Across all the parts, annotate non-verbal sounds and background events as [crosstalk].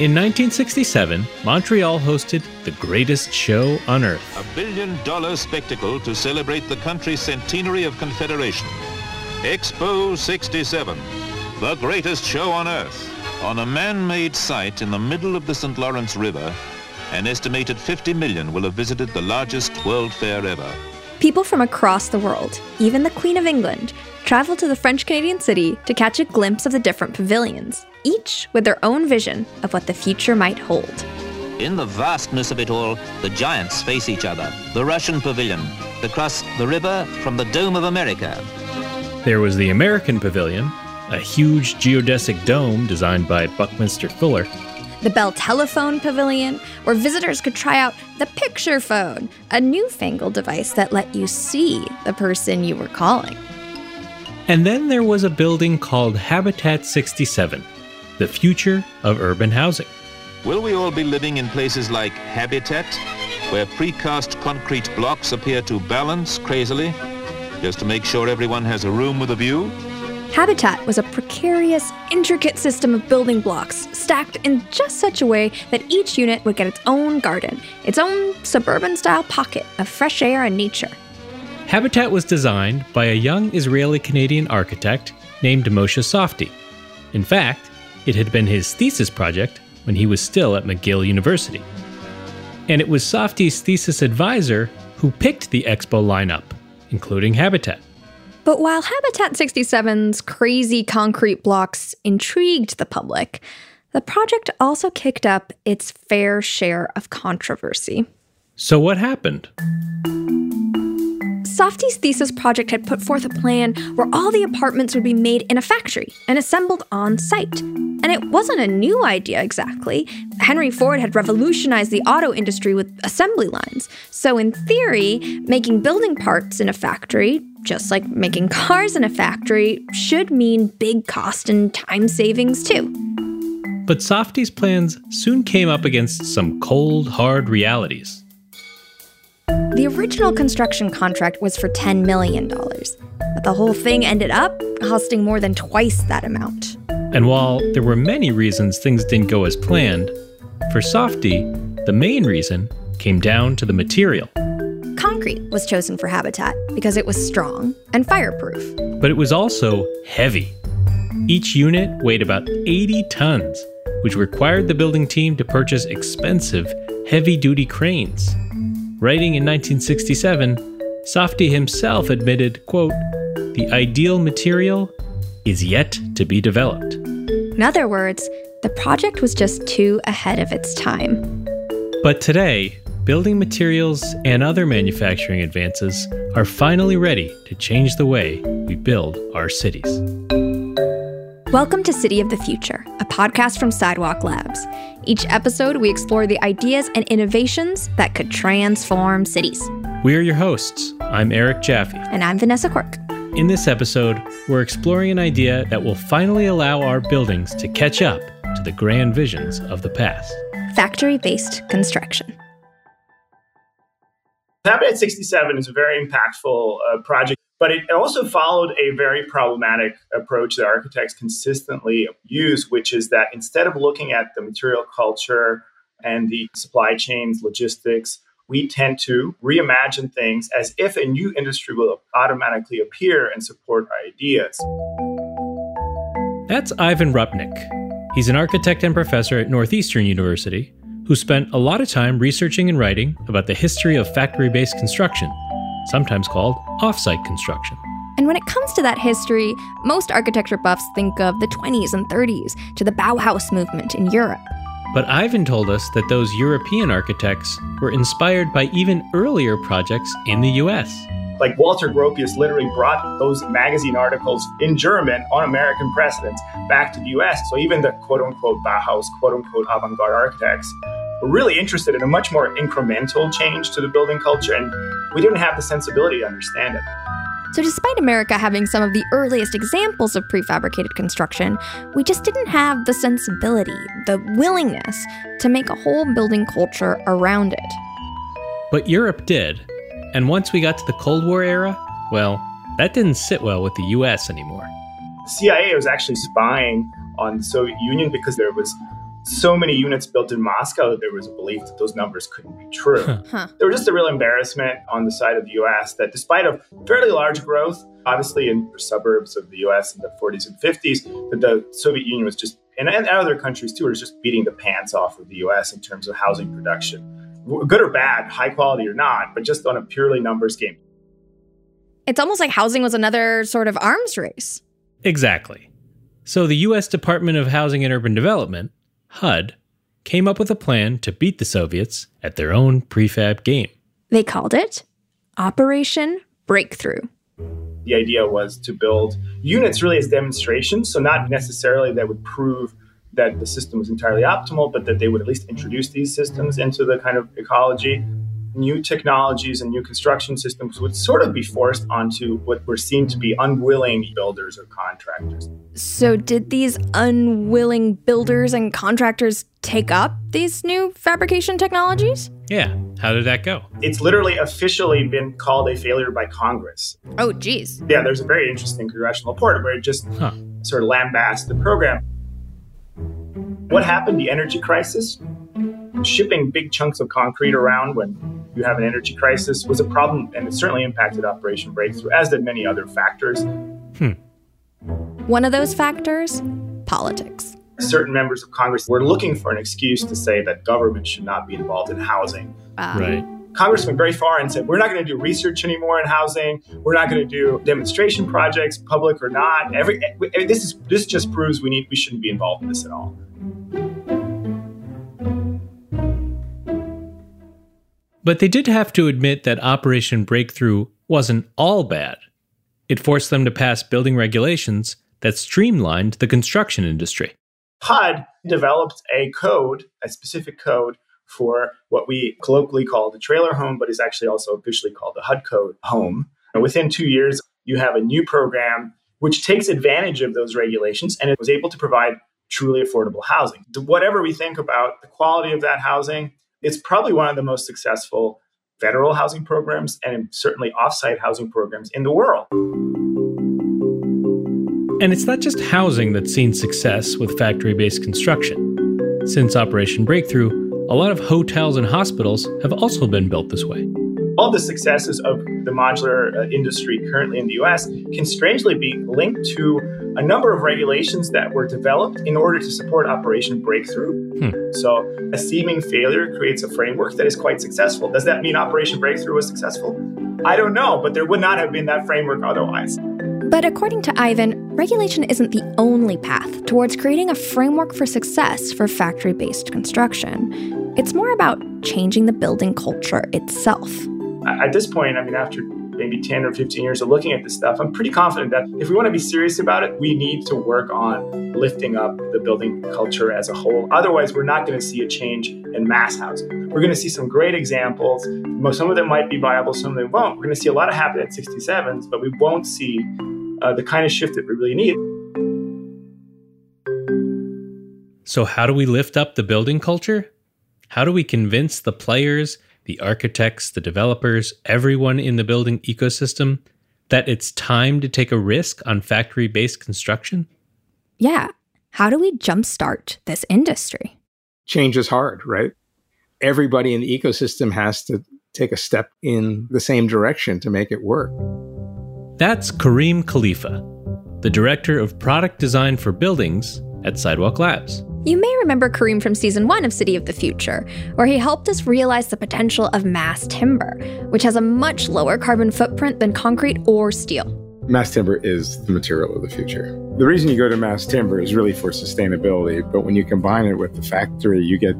In 1967, Montreal hosted the greatest show on earth. A billion dollar spectacle to celebrate the country's centenary of Confederation. Expo 67, the greatest show on earth. On a man-made site in the middle of the St. Lawrence River, an estimated 50 million will have visited the largest World Fair ever. People from across the world, even the Queen of England, travel to the French Canadian city to catch a glimpse of the different pavilions, each with their own vision of what the future might hold. In the vastness of it all, the giants face each other. The Russian pavilion, across the river from the Dome of America. There was the American pavilion, a huge geodesic dome designed by Buckminster Fuller. The Bell Telephone Pavilion, where visitors could try out the picture phone, a newfangled device that let you see the person you were calling. And then there was a building called Habitat 67, the future of urban housing. Will we all be living in places like Habitat, where precast concrete blocks appear to balance crazily, just to make sure everyone has a room with a view? Habitat was a precarious, intricate system of building blocks stacked in just such a way that each unit would get its own garden, its own suburban style pocket of fresh air and nature. Habitat was designed by a young Israeli Canadian architect named Moshe Safdie. In fact, it had been his thesis project when he was still at McGill University. And it was Safdie's thesis advisor who picked the expo lineup, including Habitat. But while Habitat 67's crazy concrete blocks intrigued the public, the project also kicked up its fair share of controversy. So, what happened? Safdie's thesis project had put forth a plan where all the apartments would be made in a factory and assembled on site. And it wasn't a new idea exactly. Henry Ford had revolutionized the auto industry with assembly lines. So, in theory, making building parts in a factory, just like making cars in a factory, should mean big cost and time savings too. But Safdie's plans soon came up against some cold, hard realities. The original construction contract was for $10 million, but the whole thing ended up costing more than twice that amount. And while there were many reasons things didn't go as planned, for Safdie, the main reason came down to the material. Concrete was chosen for Habitat because it was strong and fireproof. But it was also heavy. Each unit weighed about 80 tons, which required the building team to purchase expensive, heavy duty cranes. Writing in 1967, Safdie himself admitted, quote, the ideal material is yet to be developed. In other words, the project was just too ahead of its time. But today, building materials and other manufacturing advances are finally ready to change the way we build our cities. Welcome to City of the Future, a podcast from Sidewalk Labs. Each episode, we explore the ideas and innovations that could transform cities. We're your hosts. I'm Eric Jaffe. And I'm Vanessa Quirk. In this episode, we're exploring an idea that will finally allow our buildings to catch up to the grand visions of the past factory based construction. Habitat 67 is a very impactful uh, project but it also followed a very problematic approach that architects consistently use, which is that instead of looking at the material culture and the supply chains, logistics, we tend to reimagine things as if a new industry will automatically appear and support our ideas. That's Ivan Rupnik. He's an architect and professor at Northeastern University who spent a lot of time researching and writing about the history of factory based construction sometimes called offsite construction. And when it comes to that history, most architecture buffs think of the 20s and 30s to the Bauhaus movement in Europe. But Ivan told us that those European architects were inspired by even earlier projects in the US. Like Walter Gropius literally brought those magazine articles in German on American precedents back to the US. So even the quote unquote Bauhaus, quote unquote avant garde architects were really interested in a much more incremental change to the building culture, and we didn't have the sensibility to understand it. So, despite America having some of the earliest examples of prefabricated construction, we just didn't have the sensibility, the willingness to make a whole building culture around it. But Europe did. And once we got to the Cold War era, well, that didn't sit well with the US anymore. CIA was actually spying on the Soviet Union because there was so many units built in Moscow that there was a belief that those numbers couldn't be true. Huh. There was just a real embarrassment on the side of the US that despite a fairly large growth, obviously in the suburbs of the US in the 40s and 50s, that the Soviet Union was just, and, and other countries too, was just beating the pants off of the US in terms of housing production. Good or bad, high quality or not, but just on a purely numbers game. It's almost like housing was another sort of arms race. Exactly. So the U.S. Department of Housing and Urban Development, HUD, came up with a plan to beat the Soviets at their own prefab game. They called it Operation Breakthrough. The idea was to build units really as demonstrations, so not necessarily that would prove that the system was entirely optimal, but that they would at least introduce these systems into the kind of ecology. New technologies and new construction systems would sort of be forced onto what were seen to be unwilling builders or contractors. So, did these unwilling builders and contractors take up these new fabrication technologies? Yeah, how did that go? It's literally officially been called a failure by Congress. Oh, geez. Yeah, there's a very interesting congressional report where it just Huh. sort of lambasts the program. What happened? The energy crisis. Shipping big chunks of concrete around when you have an energy crisis was a problem, and it certainly impacted Operation Breakthrough, as did many other factors. Hmm. One of those factors politics. Certain members of Congress were looking for an excuse to say that government should not be involved in housing. Uh, Right. Congress went very far and said, we're not going to do research anymore in housing. We're not going to do demonstration projects, public or not. Every this is this just proves we need we shouldn't be involved in this at all. But they did have to admit that Operation Breakthrough wasn't all bad. It forced them to pass building regulations that streamlined the construction industry. HUD developed a code, a specific code for what we colloquially call the trailer home, but is actually also officially called the HUD code home. And within two years, you have a new program which takes advantage of those regulations and it was able to provide truly affordable housing. Whatever we think about the quality of that housing, it's probably one of the most successful federal housing programs and certainly offsite housing programs in the world. And it's not just housing that's seen success with factory based construction. Since Operation Breakthrough, a lot of hotels and hospitals have also been built this way. All the successes of the modular uh, industry currently in the US can strangely be linked to a number of regulations that were developed in order to support Operation Breakthrough. Hmm. So, a seeming failure creates a framework that is quite successful. Does that mean Operation Breakthrough was successful? I don't know, but there would not have been that framework otherwise. But according to Ivan, regulation isn't the only path towards creating a framework for success for factory based construction. It's more about changing the building culture itself. At this point, I mean, after maybe 10 or 15 years of looking at this stuff, I'm pretty confident that if we want to be serious about it, we need to work on lifting up the building culture as a whole. Otherwise, we're not going to see a change in mass housing. We're going to see some great examples. Some of them might be viable, some of them won't. We're going to see a lot of Habitat 67s, but we won't see uh, the kind of shift that we really need. So, how do we lift up the building culture? How do we convince the players, the architects, the developers, everyone in the building ecosystem that it's time to take a risk on factory based construction? Yeah. How do we jumpstart this industry? Change is hard, right? Everybody in the ecosystem has to take a step in the same direction to make it work. That's Kareem Khalifa, the director of product design for buildings at Sidewalk Labs. You may remember Kareem from season one of City of the Future, where he helped us realize the potential of mass timber, which has a much lower carbon footprint than concrete or steel. Mass timber is the material of the future. The reason you go to mass timber is really for sustainability, but when you combine it with the factory, you get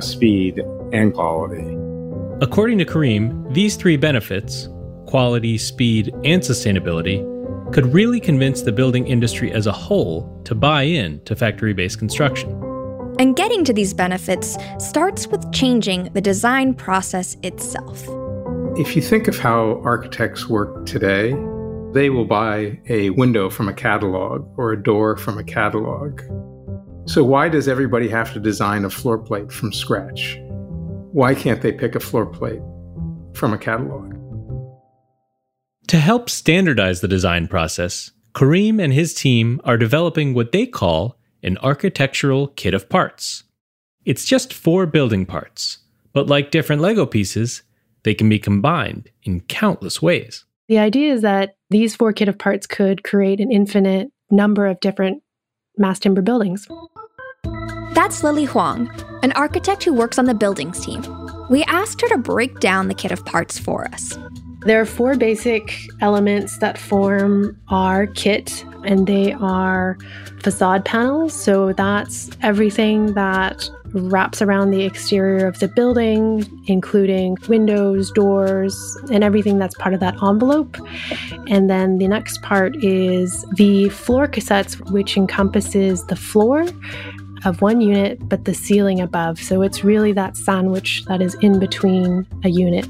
speed and quality. According to Kareem, these three benefits quality, speed, and sustainability could really convince the building industry as a whole to buy in to factory based construction. And getting to these benefits starts with changing the design process itself. If you think of how architects work today, they will buy a window from a catalog or a door from a catalog. So, why does everybody have to design a floor plate from scratch? Why can't they pick a floor plate from a catalog? To help standardize the design process, Kareem and his team are developing what they call an architectural kit of parts. It's just four building parts, but like different Lego pieces, they can be combined in countless ways. The idea is that these four kit of parts could create an infinite number of different mass timber buildings. That's Lily Huang, an architect who works on the buildings team. We asked her to break down the kit of parts for us. There are four basic elements that form our kit, and they are facade panels. So that's everything that wraps around the exterior of the building, including windows, doors, and everything that's part of that envelope. And then the next part is the floor cassettes, which encompasses the floor of one unit, but the ceiling above. So it's really that sandwich that is in between a unit.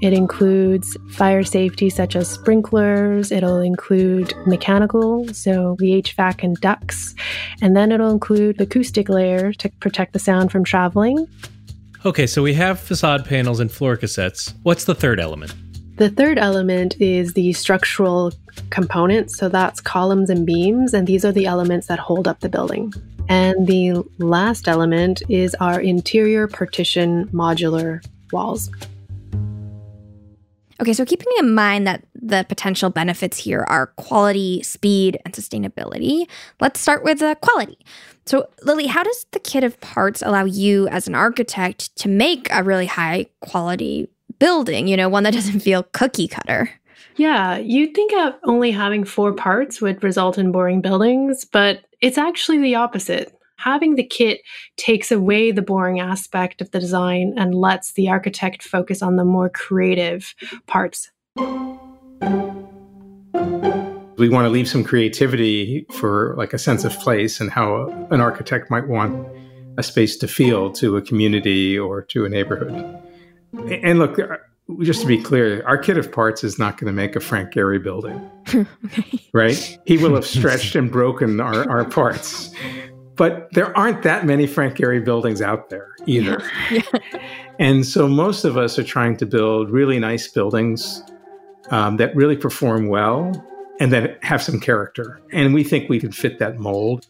It includes fire safety, such as sprinklers. It'll include mechanical, so the HVAC and ducts. And then it'll include the acoustic layer to protect the sound from traveling. Okay, so we have facade panels and floor cassettes. What's the third element? The third element is the structural components. So that's columns and beams, and these are the elements that hold up the building. And the last element is our interior partition modular walls. Okay, so keeping in mind that the potential benefits here are quality, speed, and sustainability, let's start with the quality. So, Lily, how does the kit of parts allow you as an architect to make a really high quality building, you know, one that [laughs] doesn't feel cookie cutter? Yeah, you'd think of only having four parts would result in boring buildings, but it's actually the opposite having the kit takes away the boring aspect of the design and lets the architect focus on the more creative parts. We want to leave some creativity for like a sense of place and how an architect might want a space to feel to a community or to a neighborhood. And look, uh, just to be clear, our kit of parts is not going to make a Frank Gehry building, okay. [laughs] right? He will have stretched and broken our, our parts. But there aren't that many Frank Gehry buildings out there either. Yeah. [laughs] Yeah. And so most of us are trying to build really nice buildings um, that really perform well and that have some character. And we think we can fit that mold.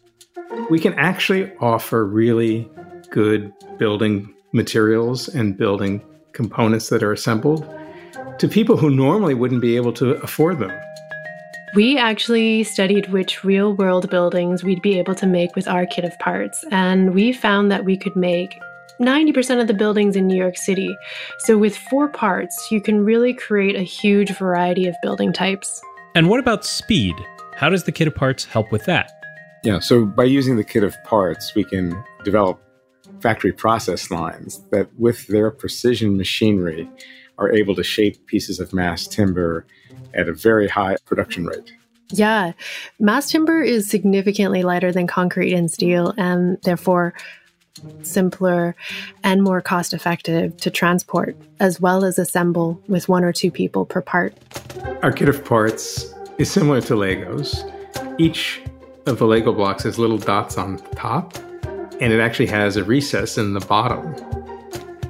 We can actually offer really good building materials and building components that are assembled to people who normally wouldn't be able to afford them. We actually studied which real world buildings we'd be able to make with our kit of parts, and we found that we could make 90% of the buildings in New York City. So, with four parts, you can really create a huge variety of building types. And what about speed? How does the kit of parts help with that? Yeah, so by using the kit of parts, we can develop factory process lines that, with their precision machinery, are able to shape pieces of mass timber at a very high production rate. Yeah, mass timber is significantly lighter than concrete and steel, and therefore simpler and more cost effective to transport, as well as assemble with one or two people per part. Our kit of parts is similar to Legos. Each of the Lego blocks has little dots on the top, and it actually has a recess in the bottom.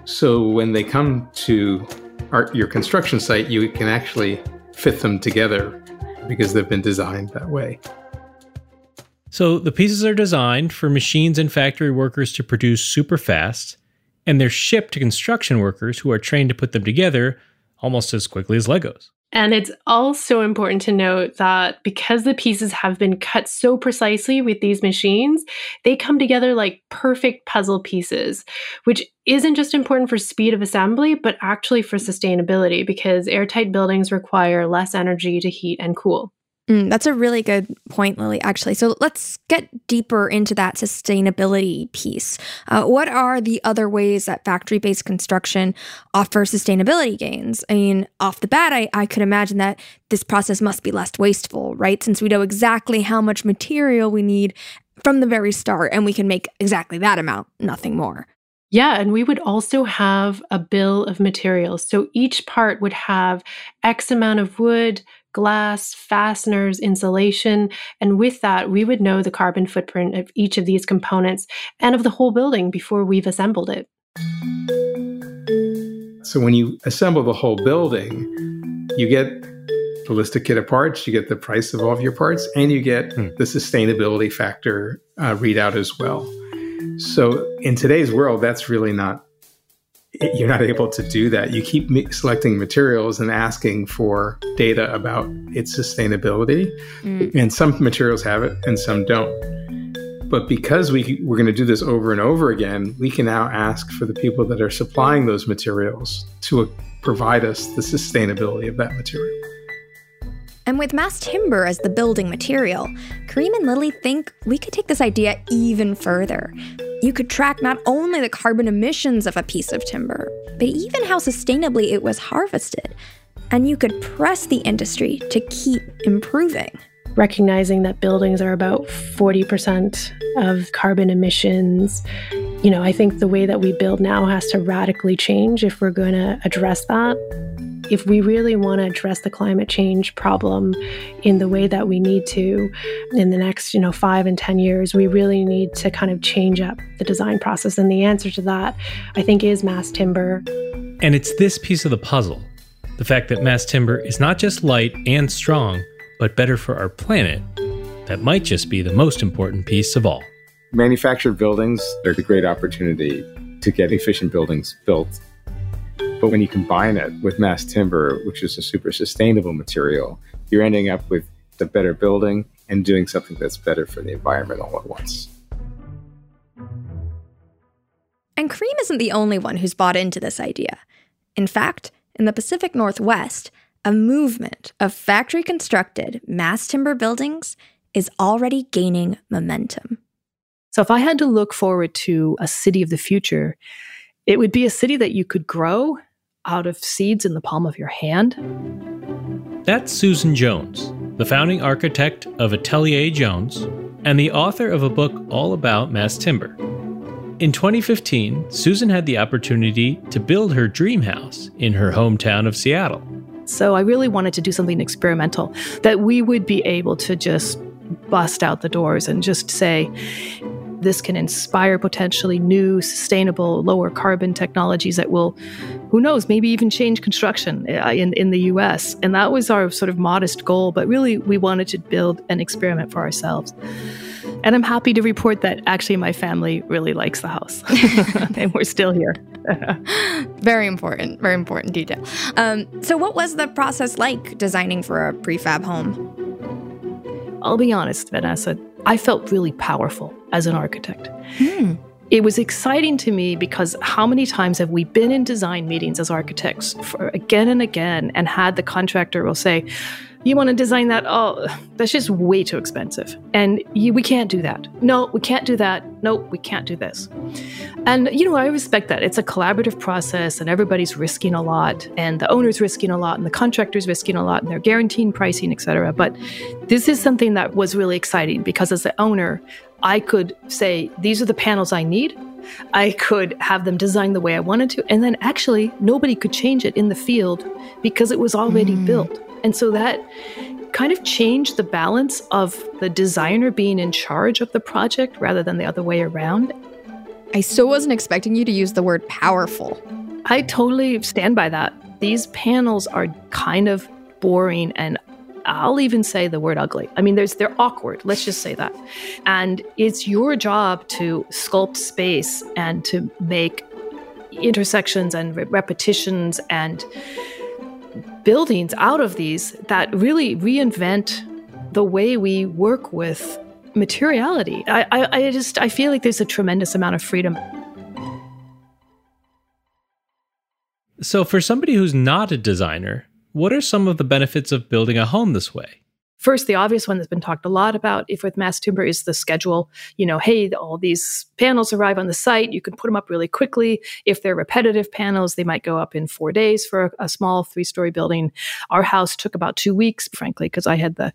So when they come to our, your construction site, you can actually fit them together because they've been designed that way. So the pieces are designed for machines and factory workers to produce super fast, and they're shipped to construction workers who are trained to put them together almost as quickly as Legos. And it's also important to note that because the pieces have been cut so precisely with these machines, they come together like perfect puzzle pieces, which isn't just important for speed of assembly, but actually for sustainability because airtight buildings require less energy to heat and cool. Mm, that's a really good point, Lily, actually. So let's get deeper into that sustainability piece. Uh, what are the other ways that factory based construction offers sustainability gains? I mean, off the bat, I, I could imagine that this process must be less wasteful, right? Since we know exactly how much material we need from the very start, and we can make exactly that amount, nothing more. Yeah, and we would also have a bill of materials. So each part would have X amount of wood, glass, fasteners, insulation. And with that, we would know the carbon footprint of each of these components and of the whole building before we've assembled it. So when you assemble the whole building, you get the list of kit of parts, you get the price of all of your parts, and you get hmm. the sustainability factor uh, readout as well. So in today's world, that's really not, [laughs] you're not able to do that. You keep selecting materials and asking for data about its sustainability. Mm. And some materials have it and some don't. But because we, we're going to do this over and over again, we can now ask for the people that are supplying those materials to provide us the sustainability of that material. And with mass timber as the building material, Kareem and Lily think we could take this idea even further. You could track not only the carbon emissions of a piece of timber, but even how sustainably it was harvested. And you could press the industry to keep improving recognizing that buildings are about 40% of carbon emissions. You know, I think the way that we build now has to radically change if we're going to address that. If we really want to address the climate change problem in the way that we need to in the next, you know, 5 and 10 years, we really need to kind of change up the design process and the answer to that I think is mass timber. And it's this piece of the puzzle. The fact that mass timber is not just light and strong, but better for our planet, that might just be the most important piece of all. Manufactured buildings are a great opportunity to get efficient buildings built. But when you combine it with mass timber, which is a super sustainable material, you're ending up with the better building and doing something that's better for the environment all at once. And Kareem isn't the only one who's bought into this idea. In fact, in the Pacific Northwest, a movement of factory constructed mass timber buildings is already gaining momentum. So, if I had to look forward to a city of the future, it would be a city that you could grow out of seeds in the palm of your hand. That's Susan Jones, the founding architect of Atelier Jones and the author of a book all about mass timber. In 2015, Susan had the opportunity to build her dream house in her hometown of Seattle. So I really wanted to do something experimental that we would be able to just bust out the doors and just say, this can inspire potentially new, sustainable, lower carbon technologies that will, who knows, maybe even change construction uh, in, in the US. And that was our sort of modest goal, but really we wanted to build an experiment for ourselves. And I'm happy to report that actually my family really likes the house [laughs] [laughs] and we're still here. [laughs] very important, very important detail. Um, so, what was the process like designing for a prefab home? I'll be honest, Vanessa, I felt really powerful as an architect. Hmm. It was exciting to me because how many times have we been in design meetings as architects for again and again and had the contractor will say, you want to design that? Oh, that's just way too expensive. And you, we can't do that. No, we can't do that. No, we can't do this. And, you know, I respect that. It's a collaborative process and everybody's risking a lot and the owner's risking a lot and the contractor's risking a lot and they're guaranteeing pricing, etc. But this is something that was really exciting because as the owner, I could say, these are the panels I need. I could have them designed the way I wanted to. And then actually, nobody could change it in the field because it was already mm. built. And so that kind of changed the balance of the designer being in charge of the project rather than the other way around. I so wasn't expecting you to use the word powerful. I totally stand by that. These panels are kind of boring and I'll even say the word ugly. I mean, there's they're awkward. Let's just say that. And it's your job to sculpt space and to make intersections and repetitions and buildings out of these that really reinvent the way we work with materiality. I, I, I just I feel like there's a tremendous amount of freedom. So, for somebody who's not a designer, what are some of the benefits of building a home this way? First, the obvious one that's been talked a lot about, if with mass timber, is the schedule. You know, hey, all these panels arrive on the site. You can put them up really quickly. If they're repetitive panels, they might go up in four days for a, a small three story building. Our house took about two weeks, frankly, because I had the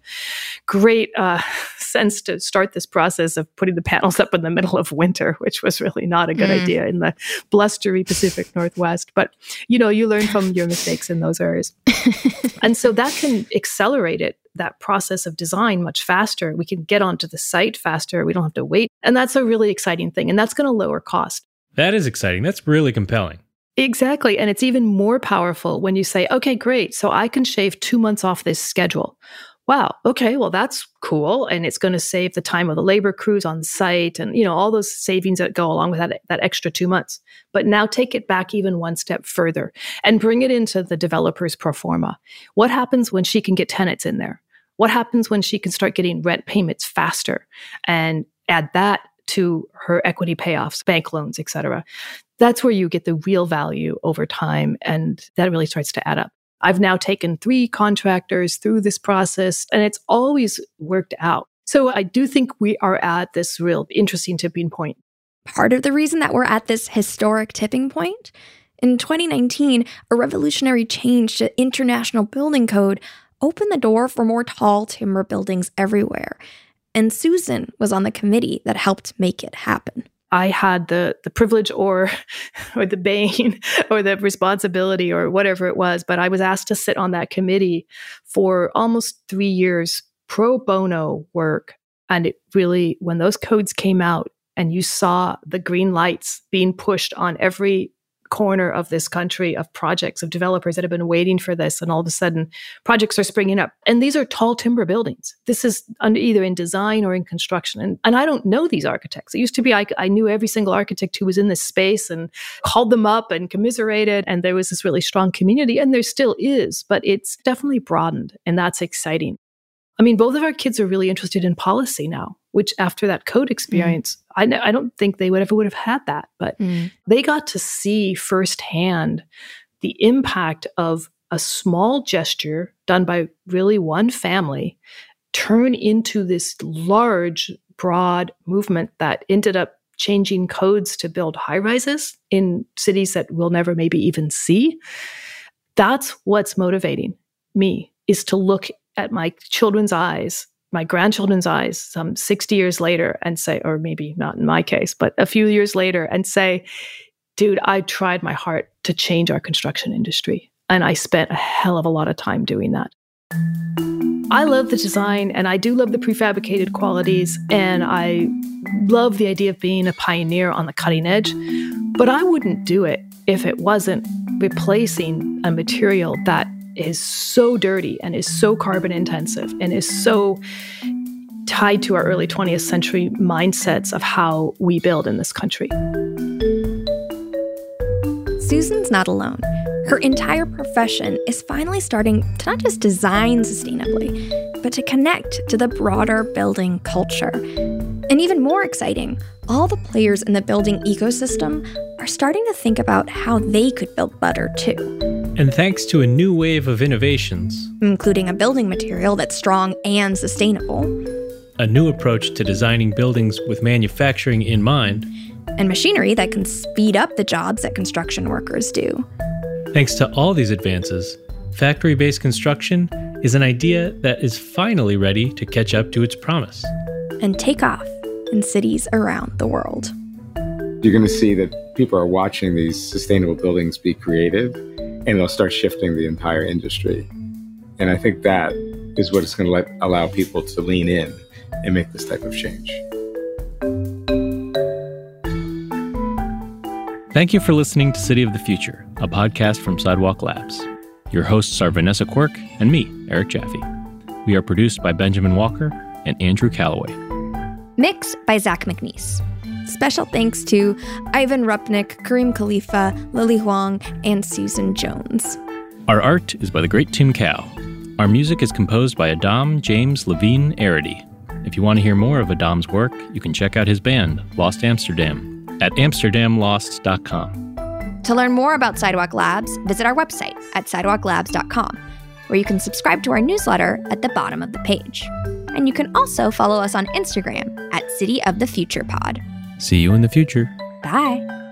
great uh, [laughs] sense to start this process of putting the panels up in the middle of winter, which was really not a good mm. idea in the blustery Pacific Northwest. But, you know, you learn from your mistakes in those areas. [laughs] and so that can accelerate it that process of design much faster. We can get onto the site faster. We don't have to wait. And that's a really exciting thing. And that's going to lower cost. That is exciting. That's really compelling. Exactly. And it's even more powerful when you say, okay, great. So I can shave two months off this schedule. wow, okay, well, that's cool. And it's going to save the time of the labor crews on site and, you know, all those savings that go along with that, that extra two months. But now take it back even one step further and bring it into the developer's pro forma. What happens when she can get tenants in there? What happens when she can start getting rent payments faster and add that to her equity payoffs, bank loans, et cetera? That's where you get the real value over time. And that really starts to add up. I've now taken three contractors through this process and it's always worked out. So I do think we are at this real interesting tipping point. Part of the reason that we're at this historic tipping point in 2019, a revolutionary change to international building code opened the door for more tall timber buildings everywhere. And Susan was on the committee that helped make it happen. I had the the privilege or [laughs] or the bane [laughs] or the responsibility or whatever it was, but I was asked to sit on that committee for almost 3 years pro bono work and it really when those codes came out and you saw the green lights being pushed on every corner of this country of projects of developers that have been waiting for this and all of a sudden projects are springing up. And these are tall timber buildings. This is under, either in design or in construction. And, and i don't know these architects. It used to be I, I knew every single architect who was in this space and called them up and commiserated and there was this really strong community and there still is but it's definitely broadened and that's exciting. I mean, both of our kids are really interested in policy now, which after that code experience, mm. I, I don't think they would ever would have had that, but mm. they got to see firsthand the impact of a small gesture done by really one family turn into this large, broad movement that ended up changing codes to build high rises in cities that we'll never maybe even see. That's what's motivating me is to look at my children's eyes, my grandchildren's eyes, some 60 years later, and say, or maybe not in my case, but a few years later, and say, dude, I tried my heart to change our construction industry. And I spent a hell of a lot of time doing that. I love the design and I do love the prefabricated qualities and I love the idea of being a pioneer on the cutting edge, but I wouldn't do it if it wasn't replacing a material that is so dirty and is so carbon intensive and is so tied to our early 20th century mindsets of how we build in this country. Susan's not alone. Her entire profession is finally starting to not just design sustainably, but to connect to the broader building culture. And even more exciting, all the players in the building ecosystem are starting to think about how they could build better too. And thanks to a new wave of innovations, including a building material that's strong and sustainable, a new approach to designing buildings with manufacturing in mind, and machinery that can speed up the jobs that construction workers do. Thanks to all these advances, factory based construction is an idea that is finally ready to catch up to its promise and take off in cities around the world. You're going to see that people are watching these sustainable buildings be created and they'll start shifting the entire industry. And I think that is what is going to let, allow people to lean in and make this type of change. Thank you for listening to City of the Future, a podcast from Sidewalk Labs. Your hosts are Vanessa Quirk and me, Eric Jaffe. We are produced by Benjamin Walker and Andrew Calloway. Mix by Zach McNeese. Special thanks to Ivan Rupnik, Kareem Khalifa, Lily Huang, and Susan Jones. Our art is by the great Tim Cow. Our music is composed by Adam James Levine Arity. If you want to hear more of Adam's work, you can check out his band, Lost Amsterdam, at amsterdamlost.com. To learn more about Sidewalk Labs, visit our website at sidewalklabs.com, where you can subscribe to our newsletter at the bottom of the page. And you can also follow us on Instagram at City of the Future Pod. See you in the future. Bye.